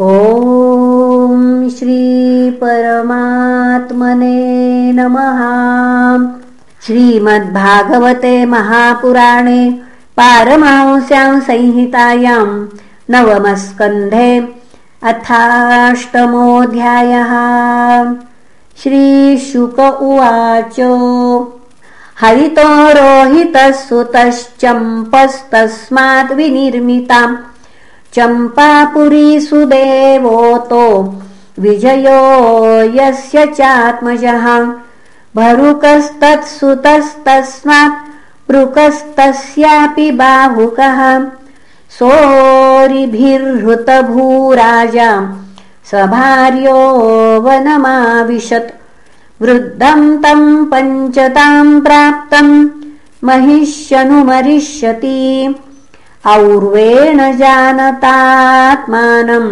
ॐ श्रीपरमात्मने नमः। श्रीमद्भागवते महापुराणे पारमांस्यां संहितायां नवमस्कन्धे अथाष्टमोऽध्यायः। श्रीशुक उवाच हरितो रोहितः सुतश्चम्पस्तस्मात् विनिर्मिताम् चम्पापुरी सुदेवोतो विजयो यस्य चात्मजः। भरुकस्तत्सुतस्तस्मात् पृकस्तस्यापि बाहुकः। सोरिभिर्हृतभूराजा सभार्यो वनमाविशत्। वृद्धम् तम् पञ्चताम् प्राप्तम् महिष्यनुमरिष्यति और्वेण जानतात्मानम्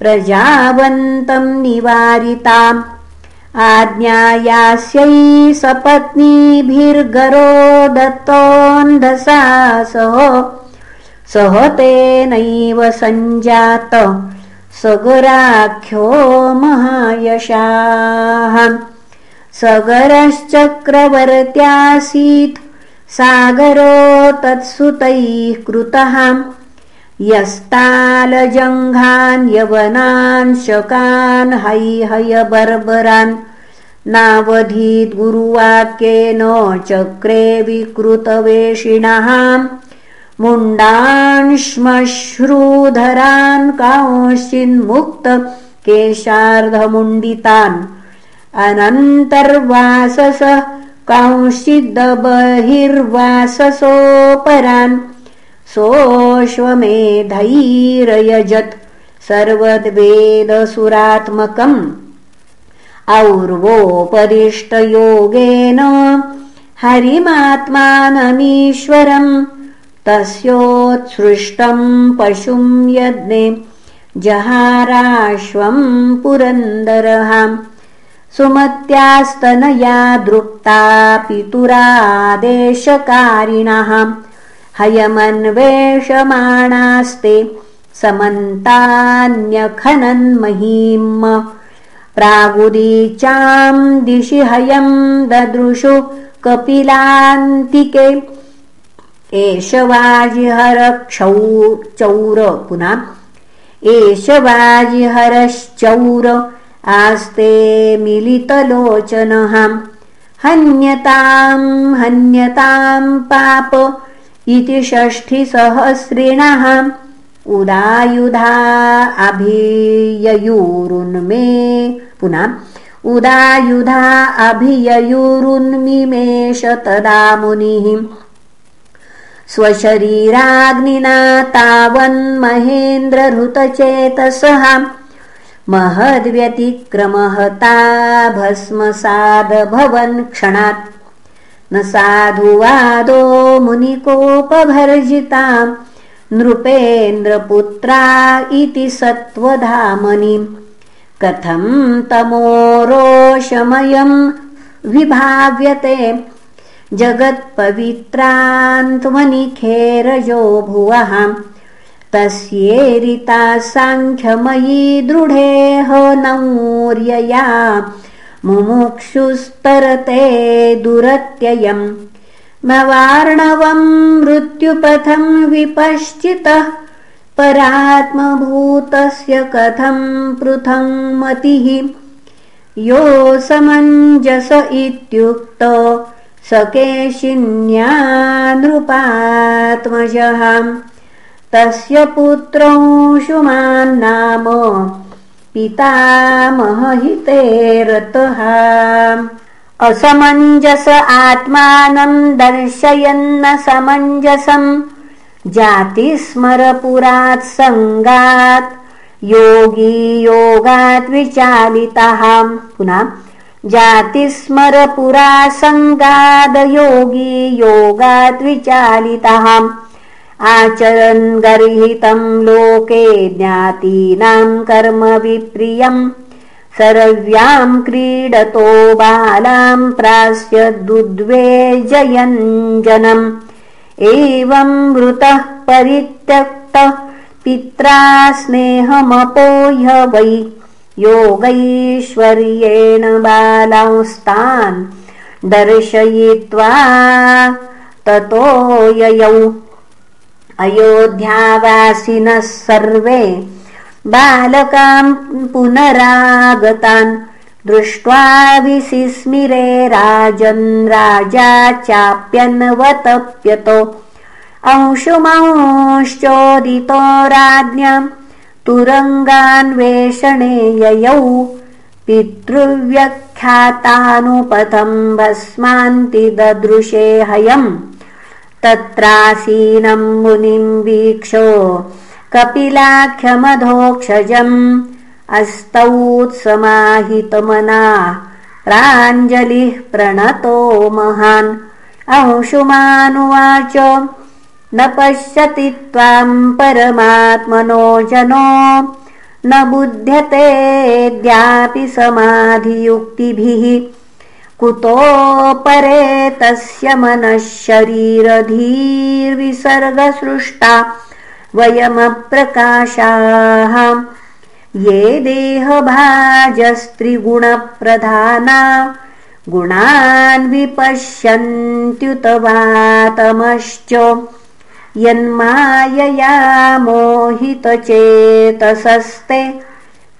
प्रजावन्तम् निवारिताम् आज्ञायास्यै सपत्नीभिर्गरो दत्तोऽन्धसा सह सह तेनैव सञ्जात सगराख्यो महायशाः। सगरश्चक्रवर्त्यासीत् सागरो तत्सुतैः कृतः। यस्तालजङ्घान् यवनान् शकान् हैहय बर्बरान् नावधीद्गुरुवाक्येन चक्रे विकृतवेषिणः। मुण्डान् कांश्चिन्मुक्त केशार्धमुण्डितान्। अनन्तर्वासस कांश्चिद्बहिर्वाससोपरान् सोऽश्वमेधैरयजत् सर्वद्वेदसुरात्मकम्। और्वोपदिष्टयोगेन हरिमात्मानमीश्वरम्। तस्योत्सृष्टम् पशुम् यज्ञे जहाराश्वम् पुरन्दरहाम् सुमत्यास्तनया दृप्ता पितुरादेशकारिणः हयमन्वेषमाणास्ते समन्तान्यखनन्महीम्। प्रागुदीचाम् दिशि हयम् ददृशु कपिलान्तिके। एष वाजिहरक्षौ चौर पुनः। एष वाजिहरश्चौर आस्ते मिलितलोचनः। हन्यताम् हन्यताम् पाप इति षष्ठिसहस्रिणः। उदायुधा अभिययुरुन्मे। पुनः उदायुधा अभिययुरुन्मिमेष तदा मुनिः। स्वशरीराग्निना तावन्महेन्द्रहृतचेतसः महद्व्यतिक्रमहता भस्मसादभवन् क्षणात् न साधुवादो मुनिकोपभर्जिताम्। नृपेन्द्रपुत्रा इति सत्त्वधामनि। कथम् तमोरोषमयम् विभाव्यते। जगत्पवित्रान्त्वनिखेरजो भुवः तस्येरिता साङ्ख्यमयी दृढेह नौर्यया मुमुक्षुस्तरते दुरत्ययम्। मवार्णवम् मृत्युपथम् विपश्चितः। परात्मभूतस्य कथम् पृथङ् मतिः। यो समञ्जस इत्युक्त स केशिन्या नृपात्मजः तस्य पुत्रंशुमान्नाम पितामहहिते रतः। असमञ्जस आत्मानम् दर्शयन्न समञ्जसम् जातिस्मरपुरात् सङ्गात्। योगी योगात् विचालितः। पुनः जातिस्मरपुरा सङ्गादयोगी योगात् विचालितः आचरन् गर्हितम् लोके ज्ञातीनाम् कर्म विप्रियम् सरव्याम् क्रीडतो बालाम् प्रास्यदुद्वेजयञ्जनम् एवम् मृतः परित्यक्तः पित्रा स्नेहमपोह्य वै। योगैश्वर्येण बालांस्तान् दर्शयित्वा ततो ययौ अयोध्यावासिनः सर्वे बालकान् पुनरागतान् दृष्ट्वा विसिस्मिरे राजन् राजा चाप्यन्वतप्यतो। अंशुमंश्चोदितो राज्ञाम् तुरङ्गान्वेषणे ययौ पितृव्यख्यातानुपथम् भस्मान्ति ददृशे हयम् तत्रासीनम् मुनिम् वीक्षो कपिलाख्यमधोक्षजम् अस्तौत्समाहितमना प्राञ्जलिः प्रणतो महान्। अंशुमानुवाच न पश्यति त्वाम् परमात्मनो जनो न बुध्यतेऽद्यापि समाधियुक्तिभिः कुतो परे तस्य मनः शरीरधीर्विसर्गसृष्टा वयमप्रकाशाः। ये देहभाजस्त्रिगुणप्रधाना गुणान् विपश्यन्त्युतवातमश्च। यन्मायया मोहितचेतसस्ते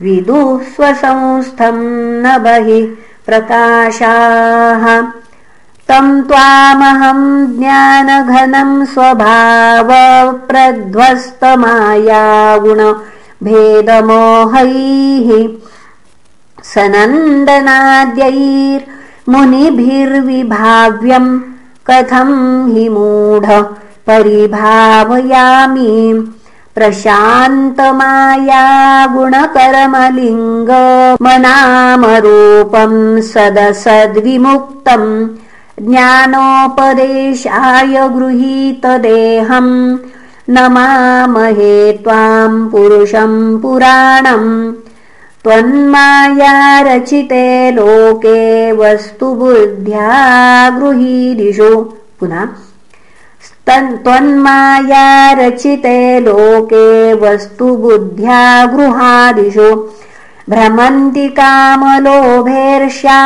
विदुः स्वसंस्थम् न बहिः प्रकाशाः। तम् त्वामहम् ज्ञानघनम् स्वभावप्रध्वस्तमायागुणभेदमोहैः सनन्दनाद्यैर्मुनिभिर्विभाव्यम् कथम् हि मूढ परिभावयामि प्रशान्तमायागुणकर्मलिङ्गमनामरूपम् सदसद्विमुक्तम् ज्ञानोपदेशाय गृहीतदेहम् नमामहे त्वाम् पुरुषम् पुराणम् त्वन्माया रचिते लोके वस्तुबुद्ध्या गृहीदिषु पुनः त्वन्माया रचिते लोके वस्तुबुद्ध्या गृहादिषु। भ्रमन्ति कामलोभेर्ष्या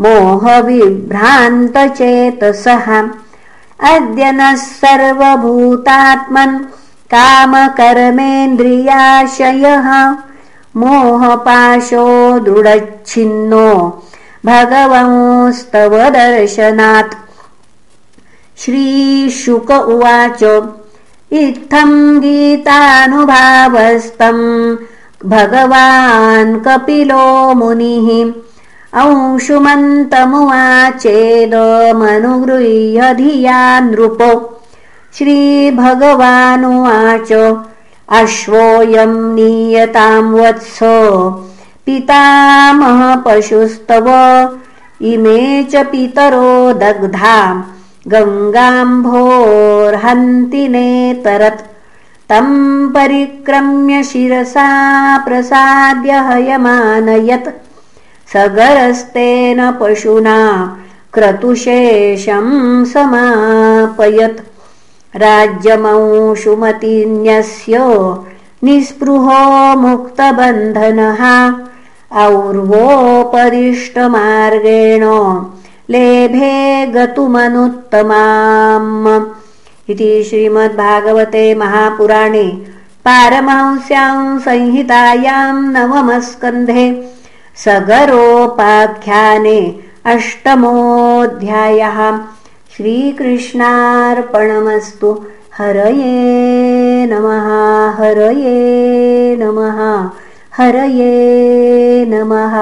मोहविभ्रान्तचेतसः। अद्य नः सर्वभूतात्मन् कामकर्मेन्द्रियाशयः। मोहपाशो दृढच्छिन्नो। भगवंस्तव दर्शनात् श्रीशुक उवाच इत्थम् गीतानुभावस्तम् भगवान् कपिलो मुनिः। अंशुमन्तमुवाचेदमनुगृह्य धिया नृपो श्रीभगवानुवाच अश्वोऽयम् नीयताम् वत्स। पितामह पशुस्तव इमे च पितरो दग्धा गङ्गाम्भोर्हन्ति नेतरत्। तम् परिक्रम्य शिरसा प्रसाद्य हयमानयत्। सगरस्तेन पशुना क्रतुशेषम् समापयत्। राज्यमंशुमतिन्यस्य निःस्पृहो मुक्तबन्धनः। और्वोपदिष्टमार्गेण लेभे गतुमनुत्तमाम् इति श्रीमद्भागवते महापुराणे पारमांस्याम् संहितायाम् नवमस्कन्धे सगरोपाख्याने अष्टमोऽध्यायः श्रीकृष्णार्पणमस्तु। हरये नमः हरये नमः हरये नमः